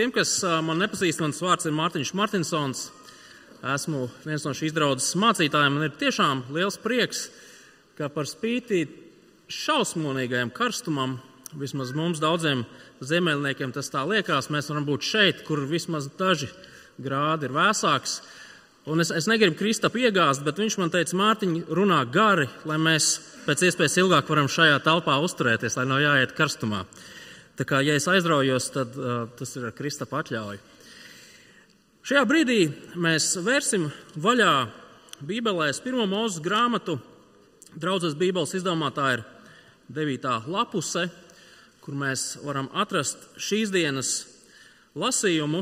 Tiem, kas man nepazīst, mans vārds ir Mārtiņš Martinsons. Esmu viens no šīs draudzes mācītājiem. Man ir tiešām liels prieks, ka par spīti šausmonīgajam karstumam, vismaz mums daudziem ziemeļniekiem tas tā liekas, mēs varam būt šeit, kur vismaz daži grādi ir vēsāks. Un es, es negribu Kristapu iegāzt, bet viņš man teica, Mārtiņ, runā gari, lai mēs pēc iespējas ilgāk varam šajā telpā uzturēties, lai nav jāiet karstumā. Tā kā, ja es aizraujos, tad uh, tas ir ar Kristapa atļauju. Šajā brīdī mēs vērsim vaļā Bībelēs pirmo mūzu grāmatu. Draudzes Bībeles izdevumā tā ir 9. lapuse, kur mēs varam atrast šīs dienas lasījumu,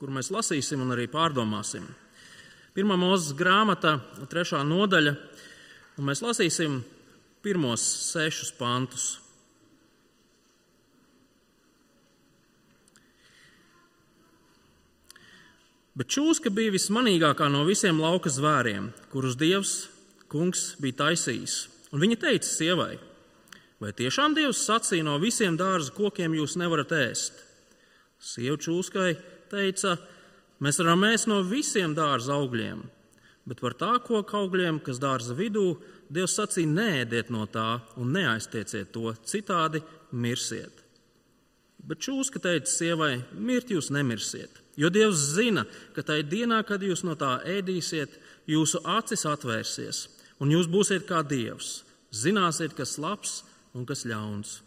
kur mēs lasīsim un arī pārdomāsim. Pirmā mūzes grāmata, trešā nodaļa, un mēs lasīsim pirmos sešus pantus. Bet čūska bija vismanīgākā no visiem lauka zvēriem, kurus Dievs, kungs, bija taisījis. Un viņa teica sievai, vai tiešām Dievs sacīja, no visiem dārza kokiem jūs nevarat ēst? Sieva čūskai teica, mēs varam ēst no visiem dārza augļiem, bet par tā koku augļiem, kas dārza vidū, Dievs sacīja, nēdiet no tā un neaiztieciet to, citādi mirsiet. Bet čūska teica sievai, mirt jūs nemirsiet Jo Dievs zina, ka tajā dienā, kad jūs no tā ēdīsiet, jūsu acis atvērsies, un jūs būsiet kā Dievs. Zināsiet, kas labs un kas ļauns.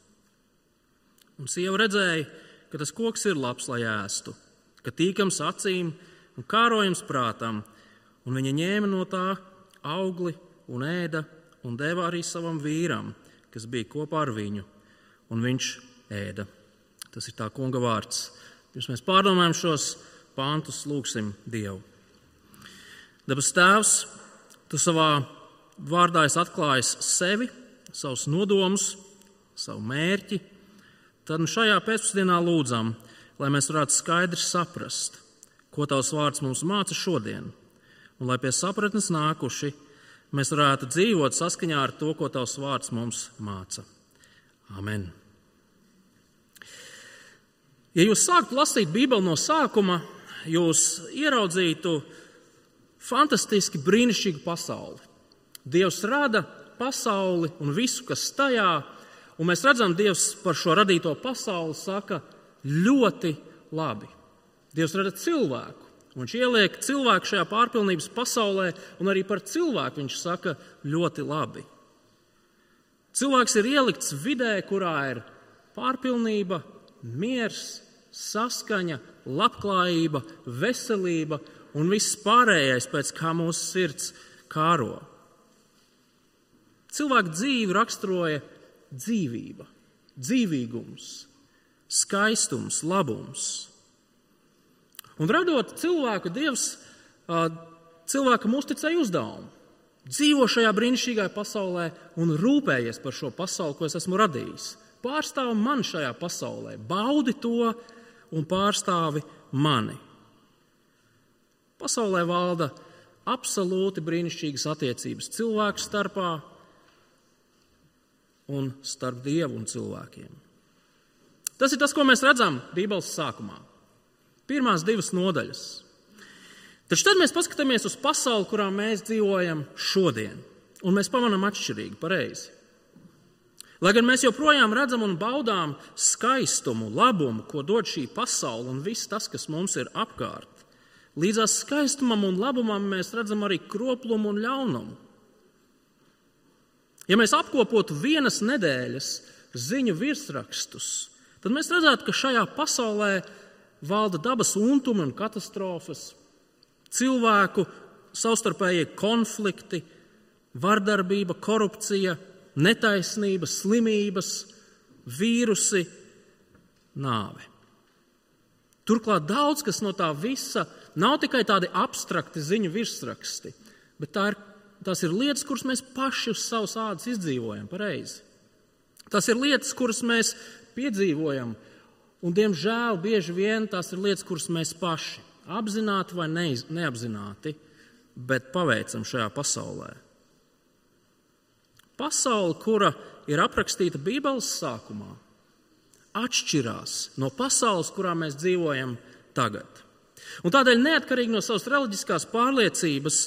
Un sieva redzēja, ka tas koks ir labs, lai ēstu, ka tīkams acīm un kārojams prātam, un viņa ņēma no tā augli un ēda un deva arī savam vīram, kas bija kopā ar viņu, un viņš ēda. Tas ir tā kunga vārds. Pirms mēs pārdomājam šos pāntus, lūgsim Dievu. Dabas Tēvs, Tu savā vārdā esi atklājis sevi, savus nodomus, savu mērķi. Tad nu šajā pēcpusdienā lūdzam, lai mēs varētu skaidri saprast, ko Tavs vārds mums māca šodien, un lai pie sapratnes nākuši mēs varētu dzīvot saskaņā ar to, ko Tavs vārds mums māca. Amen! Ja jūs sāktu lasīt Bībeli no sākuma, jūs ieraudzītu fantastiski brīnišķīgu pasauli. Dievs rada pasauli un visu, kas tajā, un mēs redzam, Dievs par šo radīto pasauli saka ļoti labi. Dievs rada cilvēku. Viņš ieliek cilvēku šajā pārpilnības pasaulē, un arī par cilvēku viņš saka ļoti labi. Cilvēks ir ielikts vidē, kurā ir pārpilnība, miers, saskaņa, labklājība, veselība un viss pārējais, pēc kā mūsu sirds kāro. Cilvēku dzīvi raksturoja dzīvība, dzīvīgums, skaistums, labums. Un radot cilvēku, Dievs cilvēkam uzticēja uzdevumu. Dzīvo šajā brīnišķīgajā pasaulē un rūpējies par šo pasauli, ko es esmu radījis. Pārstāv man šajā pasaulē, baudi to, un pārstāvi mani. Pasaulē valda absolūti brīnišķīgas attiecības cilvēku starpā un starp dievu un cilvēkiem. Tas ir tas, ko mēs redzam Bībeles sākumā. Pirmās divas nodaļas. Taču tad mēs paskatāmies uz pasauli, kurā mēs dzīvojam šodien, un mēs pamanām atšķirīgi, pareizi. Lai gan mēs joprojām redzam un baudām skaistumu, labumu, ko dod šī pasaule un viss tas, kas mums ir apkārt, līdzās skaistumam un labumam mēs redzam arī kroplumu un ļaunumu. Ja mēs apkopotu vienas nedēļas ziņu virsrakstus, tad mēs redzētu, ka šajā pasaulē valda dabas untumi un katastrofas, cilvēku savstarpējie konflikti, vardarbība, korupcija, netaisnība, slimības, vīrusi, nāve. Turklāt daudz kas no tā visa nav tikai tādi abstrakti ziņu virsraksti, bet tā ir, tās ir lietas, kuras mēs paši uz savas ādas izdzīvojam pareizi. Tas ir lietas, kuras mēs piedzīvojam, un diemžēl bieži vien tās ir lietas, kuras mēs paši apzināti vai neiz, neapzināti, bet paveicam šajā pasaulē. Pasaule, kura ir aprakstīta Bībeles sākumā, atšķirās no pasaules, kurā mēs dzīvojam tagad. Un tādēļ, neatkarīgi no savas reliģiskās pārliecības,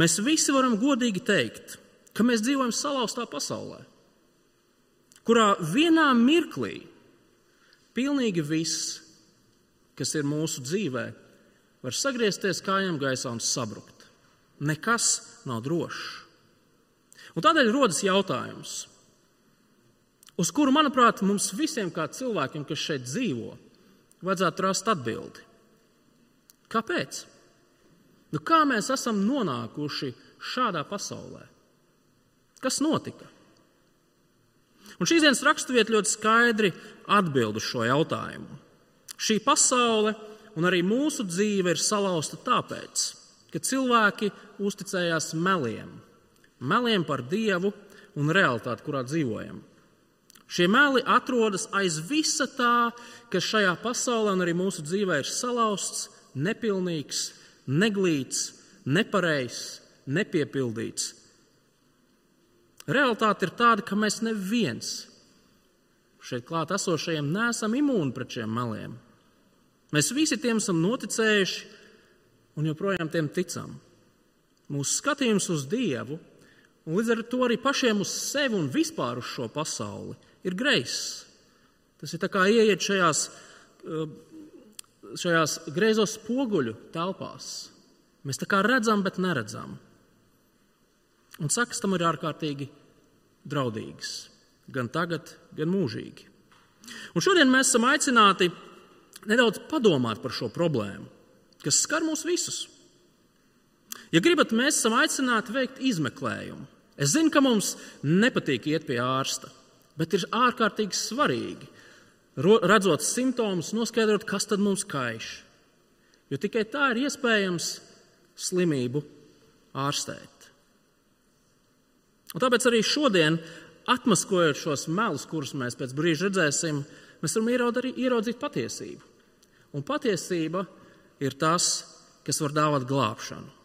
mēs visi varam godīgi teikt, ka mēs dzīvojam salauztā pasaulē, kurā vienā mirklī pilnīgi viss, kas ir mūsu dzīvē, var sagriezties kājām gaisā un sabrukt. Nekas nav drošs. Un tādēļ rodas jautājums, uz kuru, manuprāt, mums visiem, kā cilvēkiem, kas šeit dzīvo, vajadzētu rast atbildi. Kāpēc? Nu, kā mēs esam nonākuši šādā pasaulē? Kas notika? Un šīs dienas raksturvieta ļoti skaidri atbild uz šo jautājumu. Šī pasaule un arī mūsu dzīve ir salauzta tāpēc, ka cilvēki uzticējās meliem, meliem par dievu un realitāti, kurā dzīvojam. Šie meli atrodas aiz visa tā, kas šajā pasaulē un arī mūsu dzīvē ir salauzts, nepilnīgs, neglīts, nepareizs, nepiepildīts. Realtāte ir tāda, ka mēs neviens šeit klāt esošajiem neesam imūni pret šiem meliem. Mēs visi tiem esam noticējuši un joprojām tiem ticam. Mūsu skatījums uz Dievu, un līdz ar to arī pašiem uz sevi un vispār uz šo pasauli, ir greiss. Tas ir kā ieiet šajās, eh, šajās greizos spoguļu telpās. Mēs tā kā redzam, bet neredzam. Un sakas tam ir ārkārtīgi draudīgas gan tagad, gan mūžīgi. Un šodien mēs esam aicināti nedaudz padomāt par šo problēmu, kas skar mūs visus. Ja gribat, mēs esam aicināti veikt izmeklējumu. Es zinu, ka mums nepatīk iet pie ārsta, bet ir ārkārtīgi svarīgi, redzot simptomus, noskaidrot, kas tad mums kaiš. Jo tikai tā ir iespējams slimību ārstēt. Un tāpēc arī šodien atmaskojot šos melus, kurus mēs pēc brīža redzēsim, mēs varam ieraudzīt patiesību. Un patiesība ir tas, kas var dāvāt glābšanu.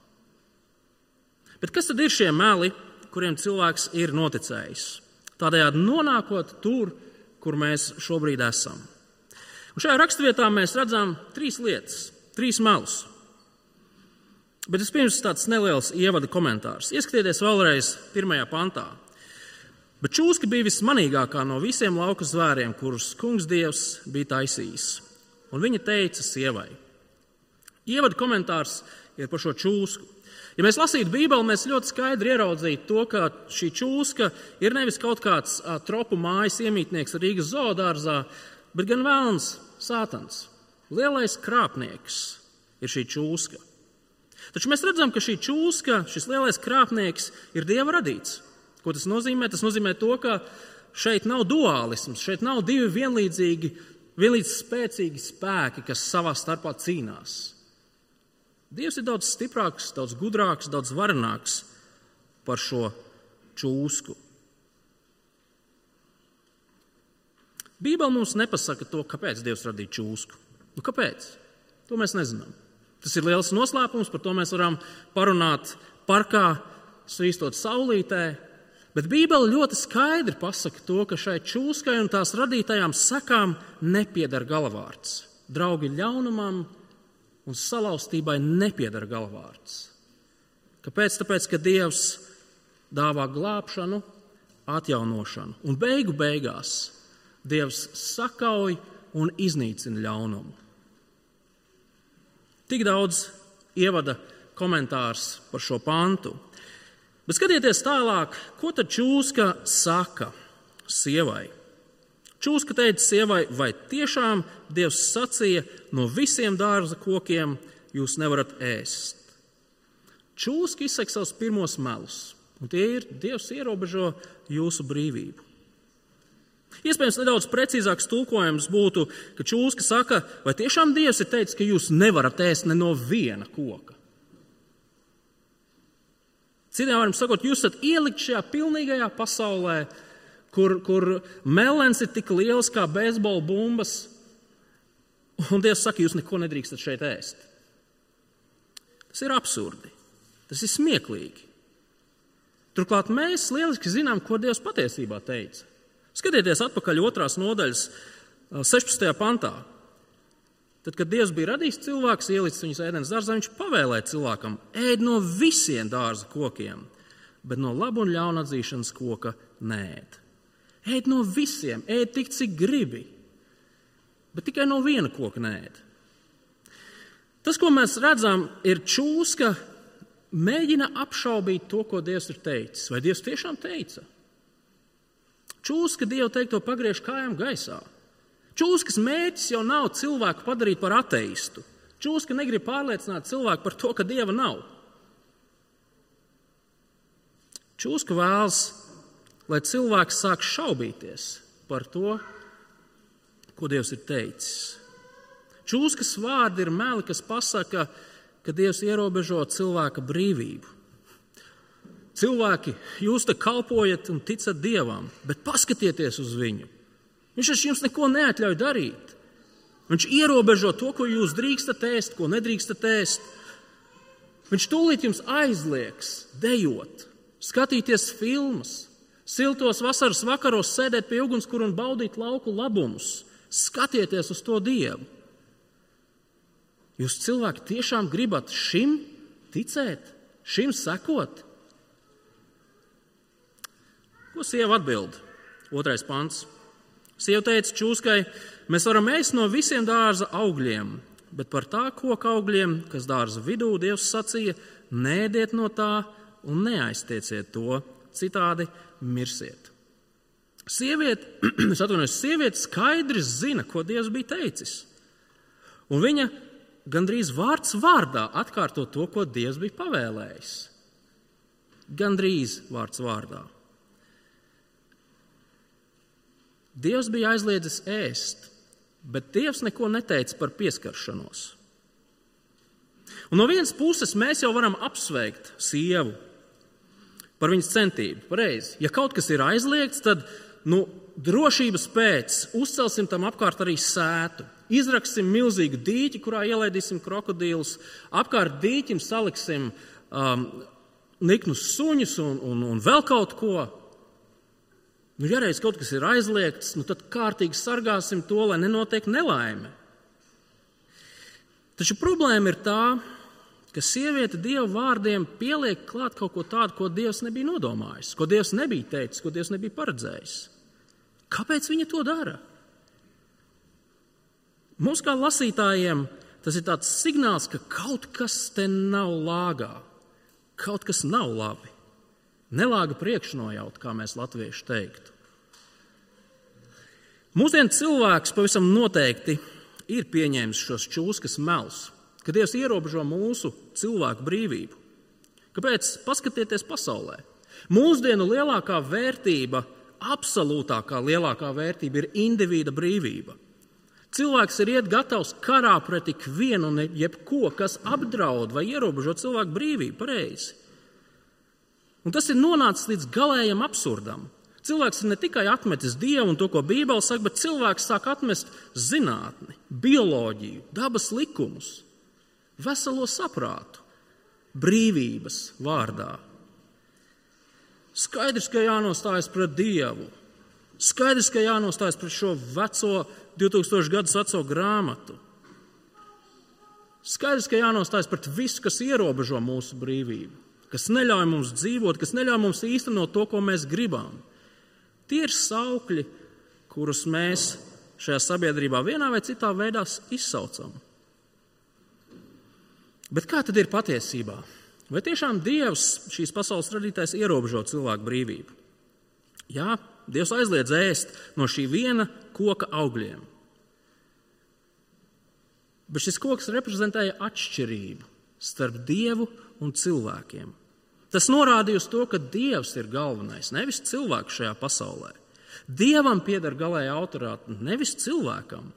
Bet kas tad ir šie meli, kuriem cilvēks ir noticējis? Tādējādi nonākot tur, kur mēs šobrīd esam. Un šajā raksturvietā mēs redzam trīs lietas, trīs melus. Bet vispirms tāds neliels ievada komentārs. Ieskatieties vēlreiz pirmajā pantā. Bet čūska bija vismanīgākā no visiem lauka zvēriem, kurus kungs dievs bija taisījis. Un viņa teica sievai. Ievada komentārs ir par šo čūsku. Ja mēs lasītu Bībeli, mēs ļoti skaidri ieraudzītu to, ka šī čūska ir nevis kaut kāds a, tropu mājas iemītnieks Rīgas zoodārzā, bet gan vēlns, sātans. Lielais krāpnieks ir šī čūska. Taču mēs redzam, ka šī čūska, šis lielais krāpnieks, ir dieva radīts. Ko tas nozīmē? Tas nozīmē to, ka šeit nav dualisms, šeit nav divi vienlīdzīgi, vienlīdz spēcīgi spēki, kas savā starpā cīnās. Dievs ir daudz stiprāks, daudz gudrāks, daudz varenāks par šo čūsku. Bībeli mums nepasaka to, kāpēc Dievs radīja čūsku. Nu, kāpēc? To mēs nezinām. Tas ir liels noslēpums, par to mēs varam parunāt parkā, svīstot saulītē, Bet Bībele ļoti skaidri pasaka to, ka šai čūskai un tās radītajām sakām nepieder galavārds. Draugi ļaunumam un salauztībai nepieder galavārds. Kāpēc? Tāpēc, ka Dievs dāvā glābšanu, atjaunošanu, un beigu beigās Dievs sakauj un iznīcina ļaunumu. Tik daudz ievada komentārs par šo pantu. Bet skatieties tālāk, ko tad čūska saka sievai. Čūska teica sievai, vai tiešām Dievs sacīja, no visiem dārza kokiem jūs nevarat ēst. Čūska izsaka savus pirmos melus, un tie ir Dievs ierobežo jūsu brīvību. Iespējams, nedaudz precīzāks tulkojums būtu, ka čūska saka, vai tiešām Dievs ir teicis, ka jūs nevarat ēst ne no viena koka. Citiem vārdiem sakot, jūs esat ielikt šajā pilnīgajā pasaulē, kur, kur melns ir tik liels kā beisbola bumbas, un Dievs saka, jūs neko nedrīkstat šeit ēst. Tas ir absurdi. Tas ir smieklīgi. Turklāt mēs lieliski zinām, ko Dievs patiesībā teica. Skatieties atpakaļ otrās nodaļas 16. pantā. Tad, kad Dievs bija radījis cilvēku, ielicis viņus ēdienas dārzā, viņš pavēlēja cilvēkam ēd no visiem dārza kokiem, bet no laba un ļauna atzīšanas koka nēd. Ēd no visiem, ēd tik, cik gribi, bet tikai no viena koka nēd. Tas, ko mēs redzam, ir čūska mēģina apšaubīt to, ko Dievs ir teicis. Vai Dievs tiešām teica? Čūska Dievu teikto pagriež kājām gaisā. Čūskas mērķis jau nav cilvēku padarīt par ateistu. Čūska negrib pārliecināt cilvēku par to, ka dieva nav. Čūska vēlas, lai cilvēks sāk šaubīties par to, ko Dievs ir teicis. Čūskas vārdi ir meli, kas pasaka, ka Dievs ierobežo cilvēka brīvību. Cilvēki, jūs te kalpojat un ticat Dievam, bet paskatieties uz viņu. Viņš taču jums neko neatļauj darīt. Viņš ierobežo to, ko jūs drīkstat ēst, ko nedrīkstat ēst. Viņš tūlīt jums aizliegs dejot, skatīties filmas, siltos vasaras vakaros sēdēt pie ugunskura un baudīt lauku labumus. Skatieties uz to dievu. Jūs cilvēki tiešām gribat šim ticēt, šim sekot? Ko sieva atbild? Otrais pants. Sieva teica čūskai, mēs varam ēst no visiem dārza augļiem, bet par tā koka augļiem, kas dārza vidū, Dievs sacīja, nēdiet no tā un neaiztieciet to, citādi mirsiet. Sieviete, es atvainojos, sieviete skaidri zina, ko Dievs bija teicis. Un viņa gandrīz vārds vārdā atkārto to, ko Dievs bija pavēlējis. Gandrīz vārds vārdā. Dievs bija aizliedzis ēst, bet Dievs neko neteica par pieskaršanos. Un no vienas puses mēs jau varam apsveikt sievu par viņas centību. Pareizi. Ja kaut kas ir aizliegts, tad nu, drošības pēc uzcelsim tam apkārt arī sētu. Izraksim milzīgu dīķi, kurā ielaidīsim krokodīlus. Apkārt dīķim saliksim um, niknus suņus un, un, un vēl kaut ko. Nu, ja reiz kaut kas ir aizliegts, nu, tad kārtīgi sargāsim to, lai nenotiek nelaime. Taču problēma ir tā, ka sieviete dievu vārdiem pieliek klāt kaut ko tādu, ko dievs nebija nodomājis, ko dievs nebija teicis, ko dievs nebija paredzējis. Kāpēc viņa to dara? Mums, kā lasītājiem, tas ir tāds signāls, ka kaut kas te nav lāgā, kaut kas nav labi. Nelāga priekšnojauta, kā mēs latvieši teiktu. Mūsdienu cilvēks pavisam noteikti ir pieņēmis šos čūskas melus, ka Dievs ierobežo mūsu cilvēku brīvību. Kāpēc? Paskatieties pasaulē. Mūsdienu lielākā vērtība, absolūtākā lielākā vērtība ir individa brīvība. Cilvēks ir iet gatavs karā pret ikvienu un jebko, kas apdraud vai ierobežo cilvēku brīvību. Pareizi. Un tas ir nonācis līdz galējam absurdam. Cilvēks ir ne tikai atmetis dievu un to, ko Bībele saka, bet cilvēks sāk atmest zinātni, bioloģiju, dabas likumus, veselo saprātu, brīvības vārdā. Skaidrs, ka jānostājas pret dievu. Skaidrs, ka jānostājas pret šo veco, 2000 gadus veco grāmatu. Skaidrs, ka jānostājas pret visu, kas ierobežo mūsu brīvību kas neļauj mums dzīvot, kas neļauj mums īstenot to, ko mēs gribam. Tie ir saukļi, kurus mēs šajā sabiedrībā vienā vai citā veidā izsaucam. Bet kā tad ir patiesībā? Vai tiešām Dievs, šīs pasaules radītājs, ierobežo cilvēku brīvību? Jā, Dievs aizliedz ēst no šī viena koka augļiem. Bet šis koks reprezentēja atšķirību starp Dievu un cilvēkiem. Tas norādīja uz to, ka Dievs ir galvenais, nevis cilvēks šajā pasaulē. Dievam pieder galēja autoritāte, nevis cilvēkam.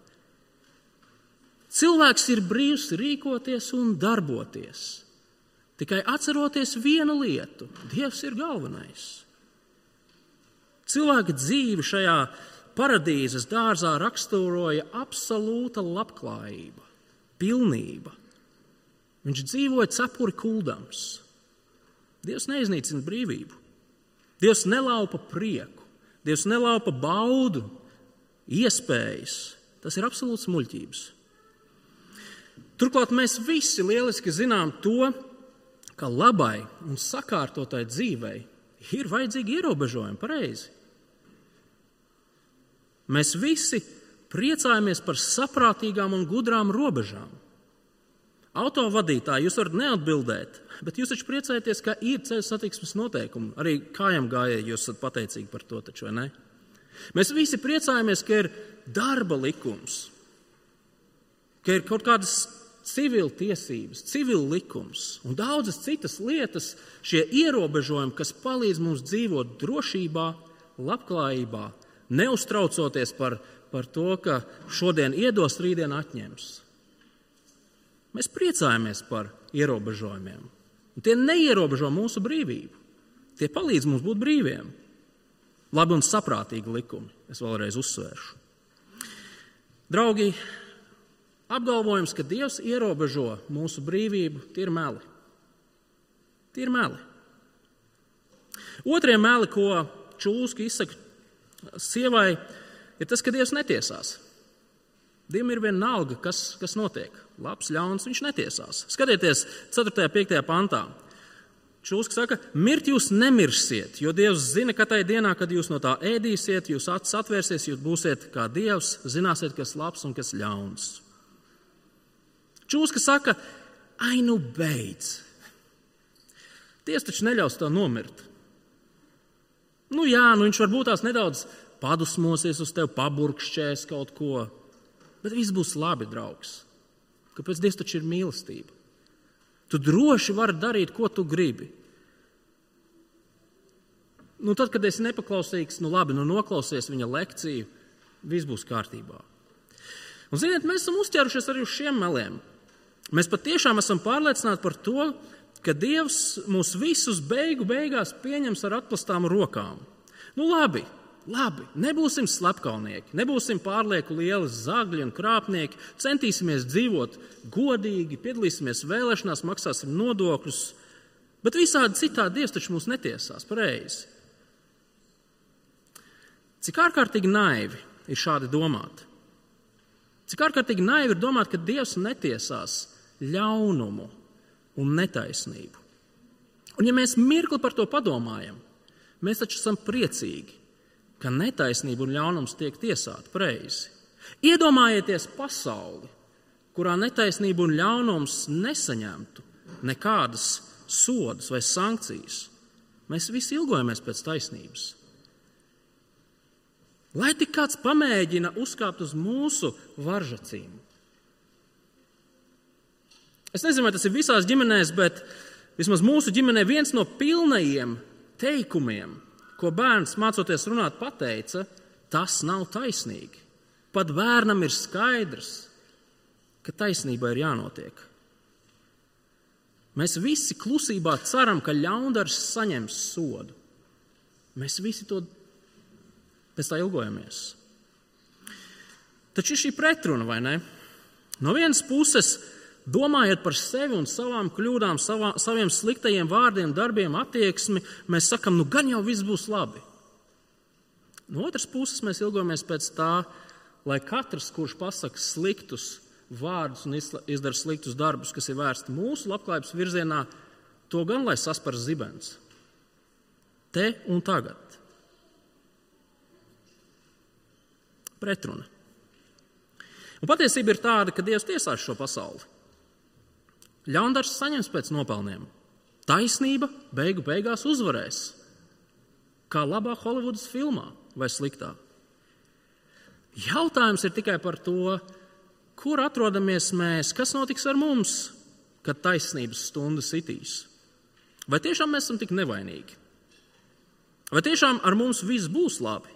Cilvēks ir brīvs rīkoties un darboties. Tikai atceroties vienu lietu - Dievs ir galvenais. Cilvēka dzīve šajā paradīzes dārzā raksturoja absolūta labklājība, pilnība. Viņš dzīvoja cepuri kuldams. Dievs neiznīcina brīvību. Dievs nelaupa prieku, Dievs nelaupa baudu, iespējas. Tas ir absolūts muļķības. Turklāt mēs visi lieliski zinām to, ka labai un sakārtotai dzīvei ir vajadzīgi ierobežojumi, pareizi. Mēs visi priecājamies par saprātīgām un gudrām robežām. Autovadītāji, jūs varat neatbildēt, bet jūs taču priecājaties, ka ir ceļu satiksmes noteikumi. Arī kājām gājēji jūs esat pateicīgi par to, taču vai ne? Mēs visi priecājamies, ka ir darba likums, ka ir kaut kādas civil tiesības, civil likums un daudzas citas lietas, šie ierobežojumi, kas palīdz mums dzīvot drošībā, labklājībā, neuztraucoties par, par to, ka šodien iedos, rītdien atņems. Mēs priecājamies par ierobežojumiem. Un tie neierobežo mūsu brīvību. Tie palīdz mums būt brīviem. Labi un saprātīgi likumi, es vēlreiz uzsvēršu. Draugi, Apgalvojums, ka Dievs ierobežo mūsu brīvību, tie ir meli. Tie ir meli. Otrie meli, ko Čūska izsaka sievai, ir tas, ka Dievs netiesās. Dievam ir vienalga, kas, kas notiek. Labs, ļauns, viņš netiesās. Skatieties, 4. un 5. pantā. Čūska saka, mirt jūs nemirsiet, jo Dievs zina, ka tajā dienā, kad jūs no tā ēdīsiet, jūs acis atvērsies, jūs būsiet kā Dievs, zināsiet, kas labs un kas ļauns. Čūska saka, ai, nu beidz. Tiesa taču neļaus tā nomirt. Nu, jā, nu viņš varbūt tās nedaudz padusmosies uz tevi, paburkšķēs kaut ko, bet viss būs labi, draugs. Kāpēc Dievs taču ir mīlestība? Tu droši vari darīt, ko tu gribi. Nu, tad, kad esi nepaklausīgs, nu labi, nu noklausies viņa lekciju, viss būs kārtībā. Un, ziniet, mēs esam uzķērušies arī uz šiem meliem. Mēs patiešām esam pārliecināti par to, ka Dievs mūs visus beigu beigās pieņems ar atklātām rokām. Nu, labi, labi, nebūsim slepkavnieki, nebūsim pārlieku lieli zagļi un krāpnieki, centīsimies dzīvot godīgi, piedalīsimies vēlēšanās, maksāsim nodokļus, bet visādi citādi Dievs taču mūs netiesās pareizi. Cik ārkārtīgi naivi ir šādi domāt? Cik ārkārtīgi naivi ir domāt, ka Dievs netiesās ļaunumu un netaisnību. Un, ja mēs mirkli par to padomājam, mēs taču esam priecīgi, ka netaisnība un ļaunums tiek tiesāti pareizi. Iedomājieties pasauli, kurā netaisnība un ļaunums nesaņemtu nekādas sodas vai sankcijas. Mēs visi ilgojamies pēc taisnības. Lai tik kāds pamēģina uzkāpt uz mūsu varžacīm, Es nezinu, vai tas ir visās ģimenēs, bet vismaz mūsu ģimenē viens no pilnajiem teikumiem, ko bērns mācoties runāt, pateica, tas nav taisnīgi. Pat bērnam ir skaidrs, ka taisnība ir jānotiek. Mēs visi klusībā ceram, ka ļaundaris saņems sodu. Mēs visi to pēc tā ilgojamies. Taču ir šī pretruna, vai ne? No vienas puses, Domājot par sevi un savām kļūdām, savā, saviem sliktajiem vārdiem, darbiem, attieksmi, mēs sakam, nu gan jau viss būs labi. No otras puses, mēs ilgojamies pēc tā, lai katrs, kurš pasakā sliktus vārdus un izdara sliktus darbus, kas ir vērsti mūsu labklājības virzienā, to gan lai saspar zibens. Te un tagad. Pretruna. Un patiesība ir tāda, ka Dievs tiesās šo pasauli. Ļaundars saņems pēc nopelniem. Taisnība beigu beigās uzvarēs. Kā labā Holivudas filmā vai sliktā. Jautājums ir tikai par to, kur atrodamies mēs, kas notiks ar mums, kad taisnības stunda sitīs. Vai tiešām mēs esam tik nevainīgi? Vai tiešām ar mums viss būs labi?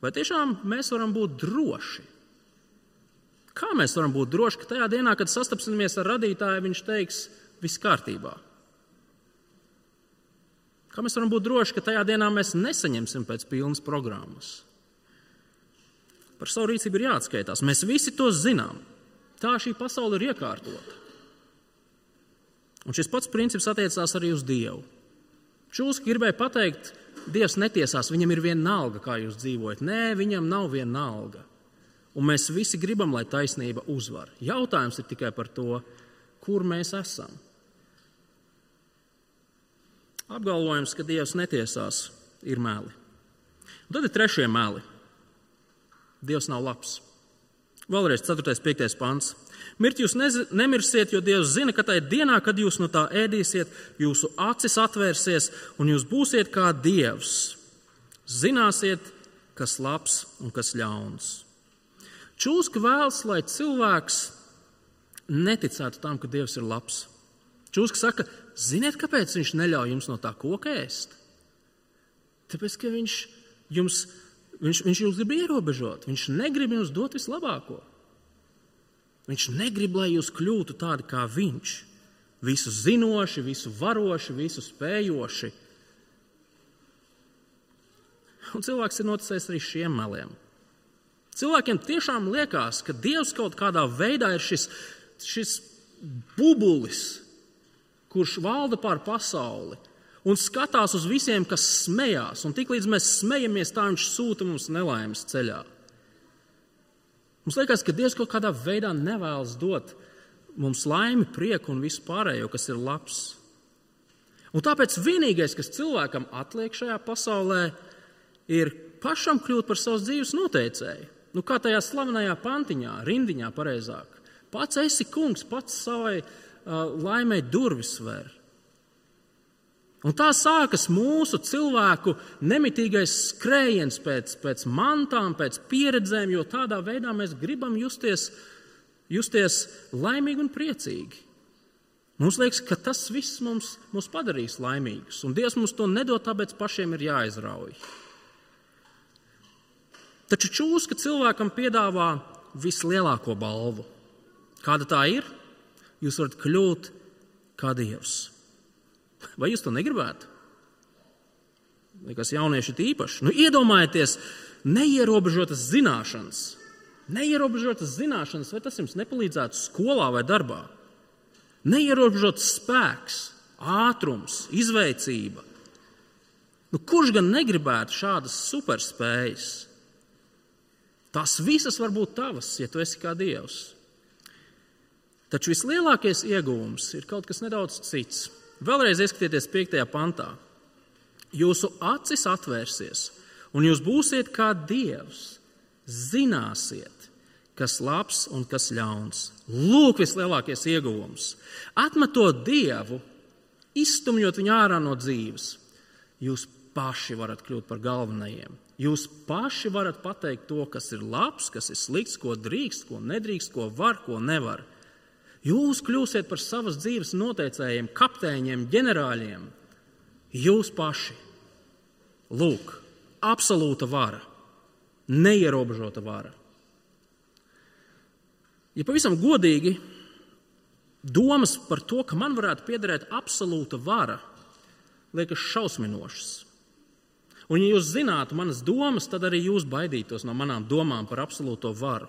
Vai tiešām mēs varam būt droši? Kā mēs varam būt droši, ka tajā dienā, kad sastapsimies ar radītāju, viņš teiks, viss kārtībā? Kā mēs varam būt droši, ka tajā dienā mēs nesaņemsim pēc pilnas programmas? Par savu rīcību ir jāatskaitās. Mēs visi to zinām. Tā šī pasaule ir iekārtota. Un šis pats princips attiecās arī uz Dievu. Čūska gribēja pateikt, Dievs netiesās, viņam ir viena alga, kā jūs dzīvojat. Nē, viņam nav viena alga. Un mēs visi gribam, lai taisnība uzvar. Jautājums ir tikai par to, kur mēs esam. Apgalvojums, ka Dievs netiesās, ir meli. Un tad ir trešie meli. Dievs nav labs. Vēlreiz 4. un 5. pants. Mirt jūs nemirsiet, jo Dievs zina, ka tajā dienā, kad jūs no tā ēdīsiet, jūsu acis atvērsies un jūs būsiet kā Dievs. Zināsiet, kas labs un kas ļauns. Čūska vēlas, lai cilvēks neticētu tam, ka Dievs ir labs. Čūska saka, ziniet, kāpēc viņš neļauj jums no tā koka ēst? Tāpēc, ka viņš jums, viņš, viņš jums grib ierobežot, viņš negrib jums dot vislabāko. Viņš negrib, lai jūs kļūtu tādi kā viņš. Visu zinoši, visu varoši, visu spējoši. Un cilvēks ir noticējis arī šiem meliem. Cilvēkiem tiešām liekas, ka Dievs kaut kādā veidā ir šis, šis bubulis, kurš valda pār pasauli un skatās uz visiem, kas smējās. Un tiklīdz mēs smejamies, tā viņš sūta mums nelaimes ceļā. Mums liekas, ka Dievs kaut kādā veidā nevēlas dot mums laimi, prieku un visu pārējo, kas ir labs. Un tāpēc vienīgais, kas cilvēkam atliek šajā pasaulē, ir pašam kļūt par savas dzīves noteicēju. Nu, kā tajā slavenajā pantiņā, rindiņā, pareizāk. Pats esi kungs, pats savai uh, laimei durvis ver. Un tā sākas mūsu cilvēku nemitīgais skrējiens pēc, pēc mantām, pēc pieredzēm, jo tādā veidā mēs gribam justies, justies laimīgi un priecīgi. Mums liekas, ka tas viss mums, mums padarīs laimīgus, un Dievs mums to nedod, tāpēc pašiem ir jāizrauj. Taču čūska cilvēkam piedāvā vislielāko balvu. Kāda tā ir? Jūs varat kļūt kā Dievs. Vai jūs to negribētu? Liekas, jaunieši ir īpaši. Nu, iedomājieties, neierobežotas zināšanas. Neierobežotas zināšanas, vai tas jums nepalīdzētu skolā vai darbā? Neierobežots spēks, ātrums, izveicība. Nu, kurš gan negribētu šādas superspējas? Tās visas var būt tavas, ja tu esi kā dievs. Taču vislielākais iegūms ir kaut kas nedaudz cits. Vēlreiz ieskatieties 5. pantā. Jūsu acis atvērsies, un jūs būsiet kā dievs. Zināsiet, kas labs un kas ļauns. Lūk, vislielākais ieguvums. Atmetot dievu, izstumjot viņu ārā no dzīves, jūs paši varat kļūt par galvenajiem. Jūs paši varat pateikt to, kas ir labs, kas ir slikts, ko drīkst, ko nedrīkst, ko var, ko nevar. Jūs kļūsiet par savas dzīves noteicējiem, kapteiņiem, ģenerāļiem. Jūs paši. Lūk, absolūta vara, neierobežota vara. Ja pavisam godīgi, domas par to, ka man varētu piederēt absolūta vara, liekas šausminošas. Un, ja jūs zinātu manas domas, tad arī jūs baidītos no manām domām par absolūto varu.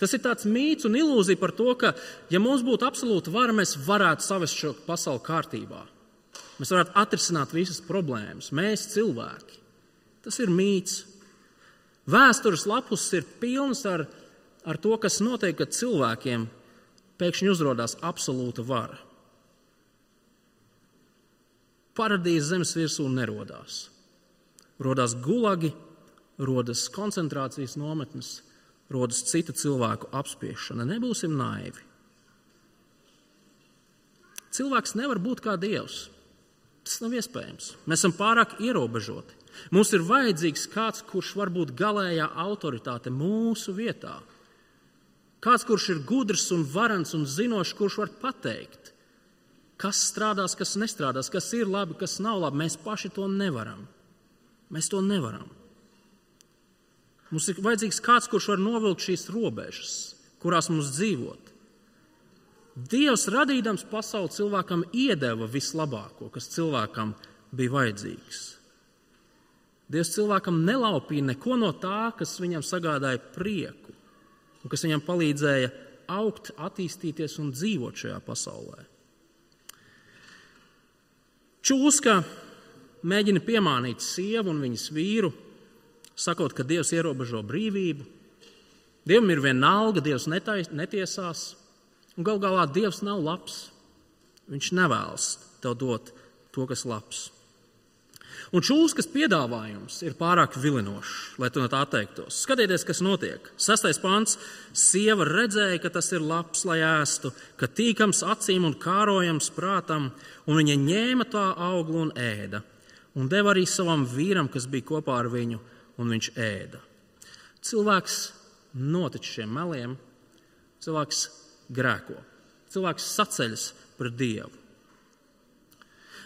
Tas ir tāds mīts un ilūzija par to, ka, ja mums būtu absolūta vara, mēs varētu savest šo pasauli kārtībā. Mēs varētu atrisināt visas problēmas, mēs cilvēki. Tas ir mīts. Vēstures lapus ir pilnas ar, ar to, kas notiek, kad cilvēkiem pēkšņi uzrādās absolūta vara. Paradīze zemes virsū nerodās. Rodās gulagi, rodas koncentrācijas nometnes, rodas cita cilvēku apspiešana. Nebūsim naivi. Cilvēks nevar būt kā dievs. Tas nav iespējams. Mēs esam pārāk ierobežoti. Mums ir vajadzīgs kāds, kurš var būt galējā autoritāte mūsu vietā. Kāds, kurš ir gudrs un varants un zinošs, kurš var pateikt, kas strādās, kas nestrādās, kas ir labi, kas nav labi. Mēs paši to nevaram. Mēs to nevaram. Mums ir vajadzīgs kāds, kurš var novilkt šīs robežas, kurās mums dzīvot. Dievs radīdams pasauli cilvēkam iedeva vislabāko, kas cilvēkam bija vajadzīgs. Dievs cilvēkam nelaupīja neko no tā, kas viņam sagādāja prieku un kas viņam palīdzēja augt, attīstīties un dzīvot šajā pasaulē. Čūska mēģina piemānīt sievu un viņas vīru, sakot, ka Dievs ierobežo brīvību. Dievam ir vienalga, Dievs netais, netiesās, un gal galā Dievs nav labs. Viņš nevēlas tev dot to, kas labs. Un šūskas piedāvājums ir pārāk vilinošs, lai tu no tā atteiktos. Skatieties, kas notiek. Sastais pants. Sieva redzēja, ka tas ir labs, lai ēstu, ka tīkams acīm un kārojams prātam, un viņa ņēma tā auglu un ēda, un deva arī savam vīram, kas bija kopā ar viņu, un viņš ēda. Cilvēks notic šiem meliem, cilvēks grēko, cilvēks saceļas pret Dievu.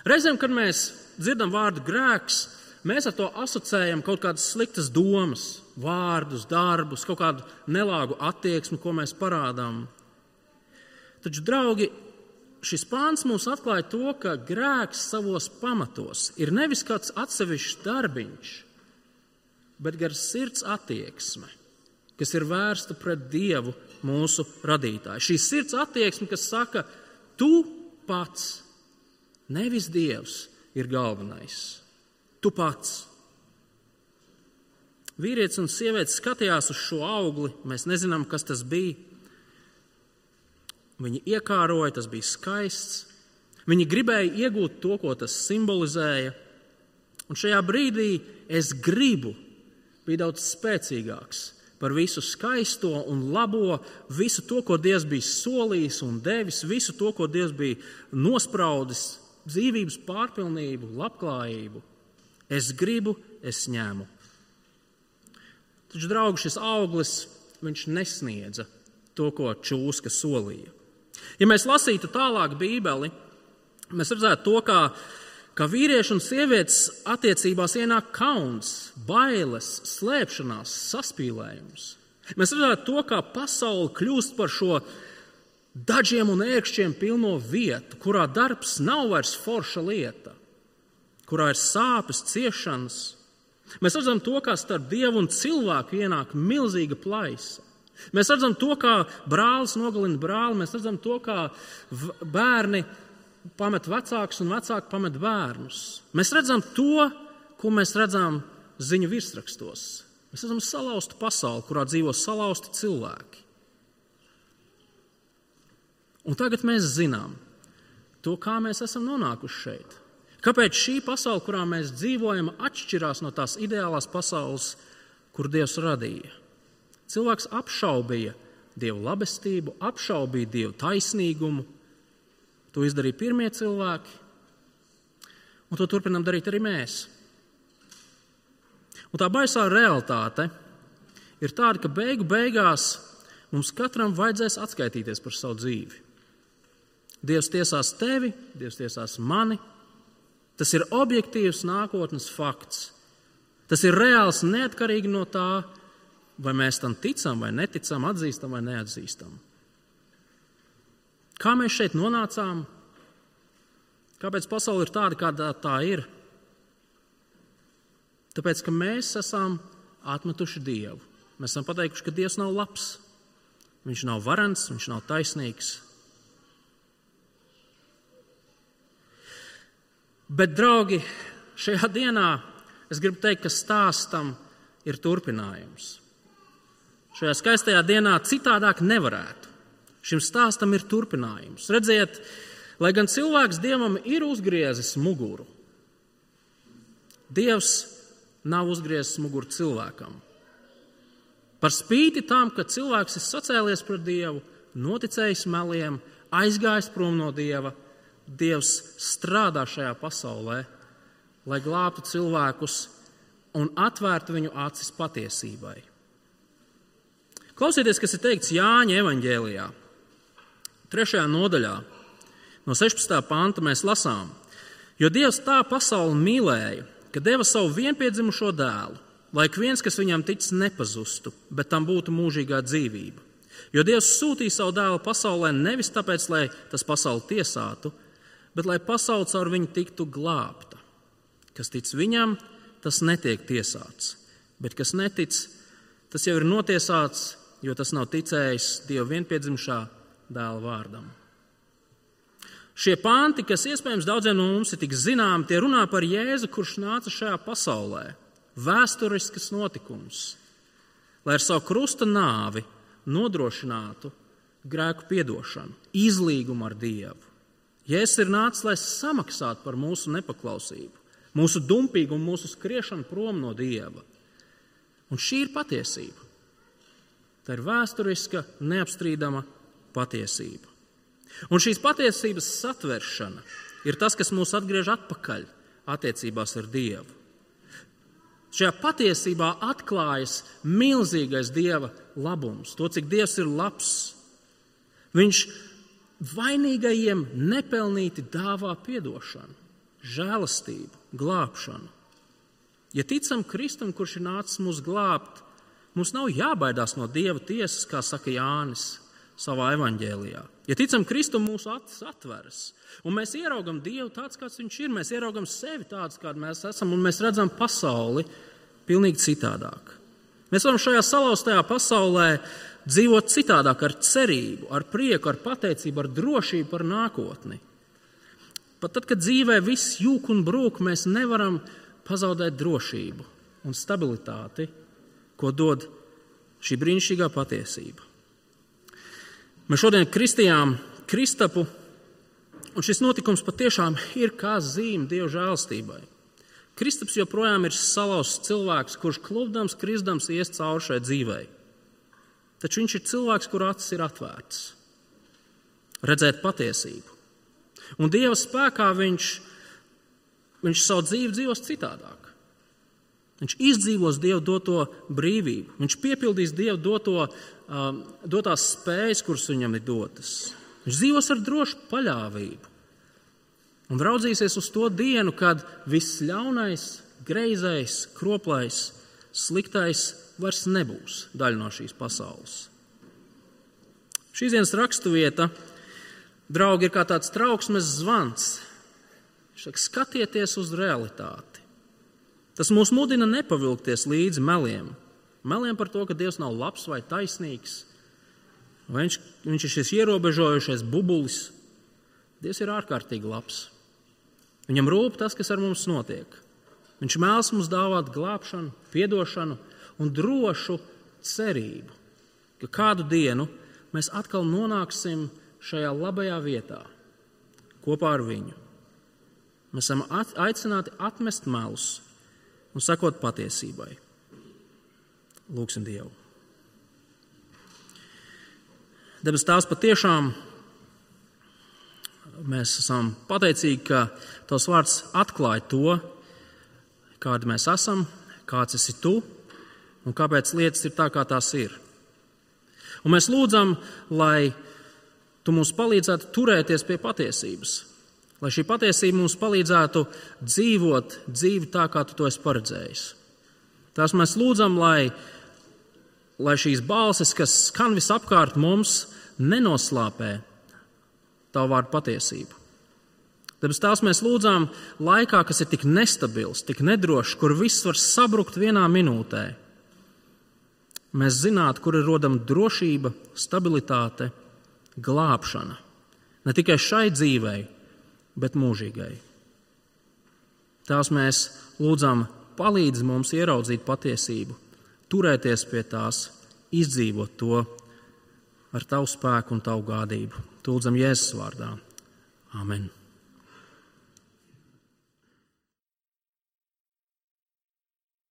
Reizēm, kad mēs dzirdam vārdu grēks, mēs ar to asociējam kaut kādas sliktas domas, vārdus, darbus, kaut kādu nelāgu attieksmi, ko mēs parādām. Taču, draugi, šis pāns mums atklāja to, ka grēks savos pamatos ir nevis kāds atsevišķs darbiņš, bet gan sirds attieksme, kas ir vērsta pret Dievu, mūsu radītāju. Šī sirds attieksme, kas saka, tu pats Nevis Dievs ir galvenais. Tu pats. Vīrietis un sieviete skatījās uz šo augli. Mēs nezinām, kas tas bija. Viņi iekāroja, tas bija skaists. Viņi gribēja iegūt to, ko tas simbolizēja. Un šajā brīdī es gribu bija daudz spēcīgāks par visu skaisto un labo, visu to, ko Dievs bija solījis un devis, visu to, ko Dievs bija nospraudis dzīvības pārpilnību, labklājību. Es gribu, es ņēmu. Taču, draugi, šis auglis nesniedza to, ko čūska solīja. Ja mēs lasītu tālāk Bībeli, mēs redzētu to, kā, kā vīriešu un sievietes attiecībās ienāk kauns, bailes, slēpšanās, saspīlējums. Mēs redzētu to, kā pasaule kļūst par šo dažiem un ērkšķiem pilno vietu, kurā darbs nav vairs forša lieta, kurā ir sāpes, ciešanas. Mēs redzam to, kā starp dievu un cilvēku ienāk milzīga plaisa. Mēs redzam to, kā brālis nogalina brāli, mēs redzam to, kā bērni pamet vecākus un vecāki pamet bērnus. Mēs redzam to, ko mēs redzam ziņu virsrakstos. Mēs redzam salauztu pasauli, kurā dzīvo salauzti cilvēki. Un tagad mēs zinām to, kā mēs esam nonākuši šeit. Kāpēc šī pasaule, kurā mēs dzīvojam, atšķirās no tās ideālās pasaules, kur Dievs radīja? Cilvēks apšaubīja Dieva labestību, apšaubīja Dieva taisnīgumu. To izdarīja pirmie cilvēki, un to turpinām darīt arī mēs. Un tā baisā realitāte ir tāda, ka beigu beigās mums katram vajadzēs atskaitīties par savu dzīvi. Dievs tiesās tevi, Dievs tiesās mani. Tas ir objektīvs nākotnes fakts. Tas ir reāls neatkarīgi no tā, vai mēs tam ticam, vai neticam, atzīstam vai neatzīstam. Kā mēs šeit nonācām? Kāpēc pasaule ir tāda, kāda tā ir? Tāpēc, ka mēs esam atmetuši Dievu. Mēs esam pateikuši, ka Dievs nav labs, Viņš nav varants, Viņš nav taisnīgs, Bet, draugi, šajā dienā es gribu teikt, ka stāstam ir turpinājums. Šajā skaistajā dienā citādāk nevarētu. Šim stāstam ir turpinājums. Redziet, lai gan cilvēks dievam ir uzgriezis muguru, Dievs nav uzgriezis muguru cilvēkam. Par spīti tam, ka cilvēks ir sacēlies pret Dievu, noticējis meliem, aizgājis prom no Dieva, Dievs strādā šajā pasaulē, lai glābtu cilvēkus un atvērtu viņu acis patiesībai. Klausieties, kas ir teikts Jāņa evanģēlijā. Trešajā nodaļā, no 16. panta, mēs lasām, jo Dievs tā pasauli mīlēja, ka deva savu vienpiedzimušo dēlu, lai ik viens, kas viņam tic, nepazustu, bet tam būtu mūžīgā dzīvība. Jo Dievs sūtīja savu dēlu pasaulē nevis tāpēc, lai tas pasauli tiesātu, bet lai pasaule caur viņu tiktu glābta. Kas tic viņam, tas netiek tiesāts, bet kas netic, tas jau ir notiesāts, jo tas nav ticējis Dieva vienpiedzimšā dēla vārdam. Šie panti, kas iespējams daudziem no mums ir tik zināmi, tie runā par Jēzu, kurš nāca šajā pasaulē. Vēsturisks notikums, lai ar savu krusta nāvi nodrošinātu grēku piedošanu, izlīgumu ar Dievu. Jēzus ir nācis, lai samaksātu par mūsu nepaklausību, mūsu dumpīgumu, mūsu skriešanu prom no Dieva. Un šī ir patiesība. Tā ir vēsturiska, neapstrīdama patiesība. Un šīs patiesības satveršana ir tas, kas mūs atgriež atpakaļ attiecībās ar Dievu. Šajā patiesībā atklājas milzīgais Dieva labums, to, cik Dievs ir labs. Viņš vainīgajiem nepelnīti dāvā atdošanu, žēlastību, glābšanu. Ja ticam Kristum, kurš ir nācis mūs glābt, mums nav jābaidās no Dieva tiesas, kā saka Jānis savā evaņģēlijā. Ja ticam Kristum, mūsu acis atveras, un mēs ieraugam Dievu tāds, kāds Viņš ir, mēs ieraugam sevi tāds, kāds mēs esam, un mēs redzam pasauli pilnīgi citādāk. Mēs varam šajā salauztajā pasaulē dzīvot citādāk, ar cerību, ar prieku, ar pateicību, ar drošību par nākotni. Pat tad, kad dzīvē viss jūg un brūk, mēs nevaram pazaudēt drošību un stabilitāti, ko dod šī brīnišķīgā patiesība. Mēs šodien kristījām Kristapu, un šis notikums patiešām ir kā zīme Dieva žēlstībai. Kristaps joprojām ir salauzts cilvēks, kurš klubdams, kristams ies cauri šai dzīvei. Taču viņš ir cilvēks, kur acis ir atvērtas, redzēt patiesību. Un Dieva spēkā viņš, viņš savu dzīvi dzīvos citādāk. Viņš izdzīvos Dieva doto brīvību, viņš piepildīs Dieva doto, um, dotās spējas, kuras viņam ir dotas. Viņš dzīvos ar drošu paļāvību un raudzīsies uz to dienu, kad viss ļaunais, greizais, kroplais, sliktais vairs nebūs daļa no šīs pasaules. Šīs dienas raksturvieta, draugi, ir kā tāds trauksmes zvans. Viņš saka, skatieties uz realitāti. Tas mūs mudina nepavilkties līdzi meliem. Meliem par to, ka Dievs nav labs vai taisnīgs, vai viņš, viņš ir šis ierobežojušais bubulis. Dievs ir ārkārtīgi labs. Viņam rūp tas, kas ar mums notiek. Viņš mēlas mums dāvāt glābšanu, atdošanu un drošu cerību, ka kādu dienu mēs atkal nonāksim šajā labajā vietā kopā ar viņu. Mēs esam aicināti atmest melus un sakot patiesībai. Lūksim Dievu. Debes Tēvs patiešām mēs esam pateicīgi, ka Tavs vārds atklāja to, kādi mēs esam, kāds esi Tu un kāpēc lietas ir tā, kā tās ir. Un mēs lūdzam, lai Tu mums palīdzētu turēties pie patiesības, lai šī patiesība mums palīdzētu dzīvot dzīvi tā, kā tu to esi paredzējis. Tās mēs lūdzam, lai, lai šīs balsis, kas skan visapkārt mums, nenoslāpē tavu vārdu patiesību. Tāpēc tās mēs lūdzām laikā, kas ir tik nestabils, tik nedrošs, kur viss var sabrukt vienā minūtē. Mēs zinātu, kur ir rodama drošība, stabilitāte, glābšana. Ne tikai šai dzīvei, bet mūžīgai. Tās mēs lūdzam, palīdz mums ieraudzīt patiesību, turēties pie tās, izdzīvot to ar tavu spēku un tavu gādību. Lūdzam, Jēzus vārdā. Amen!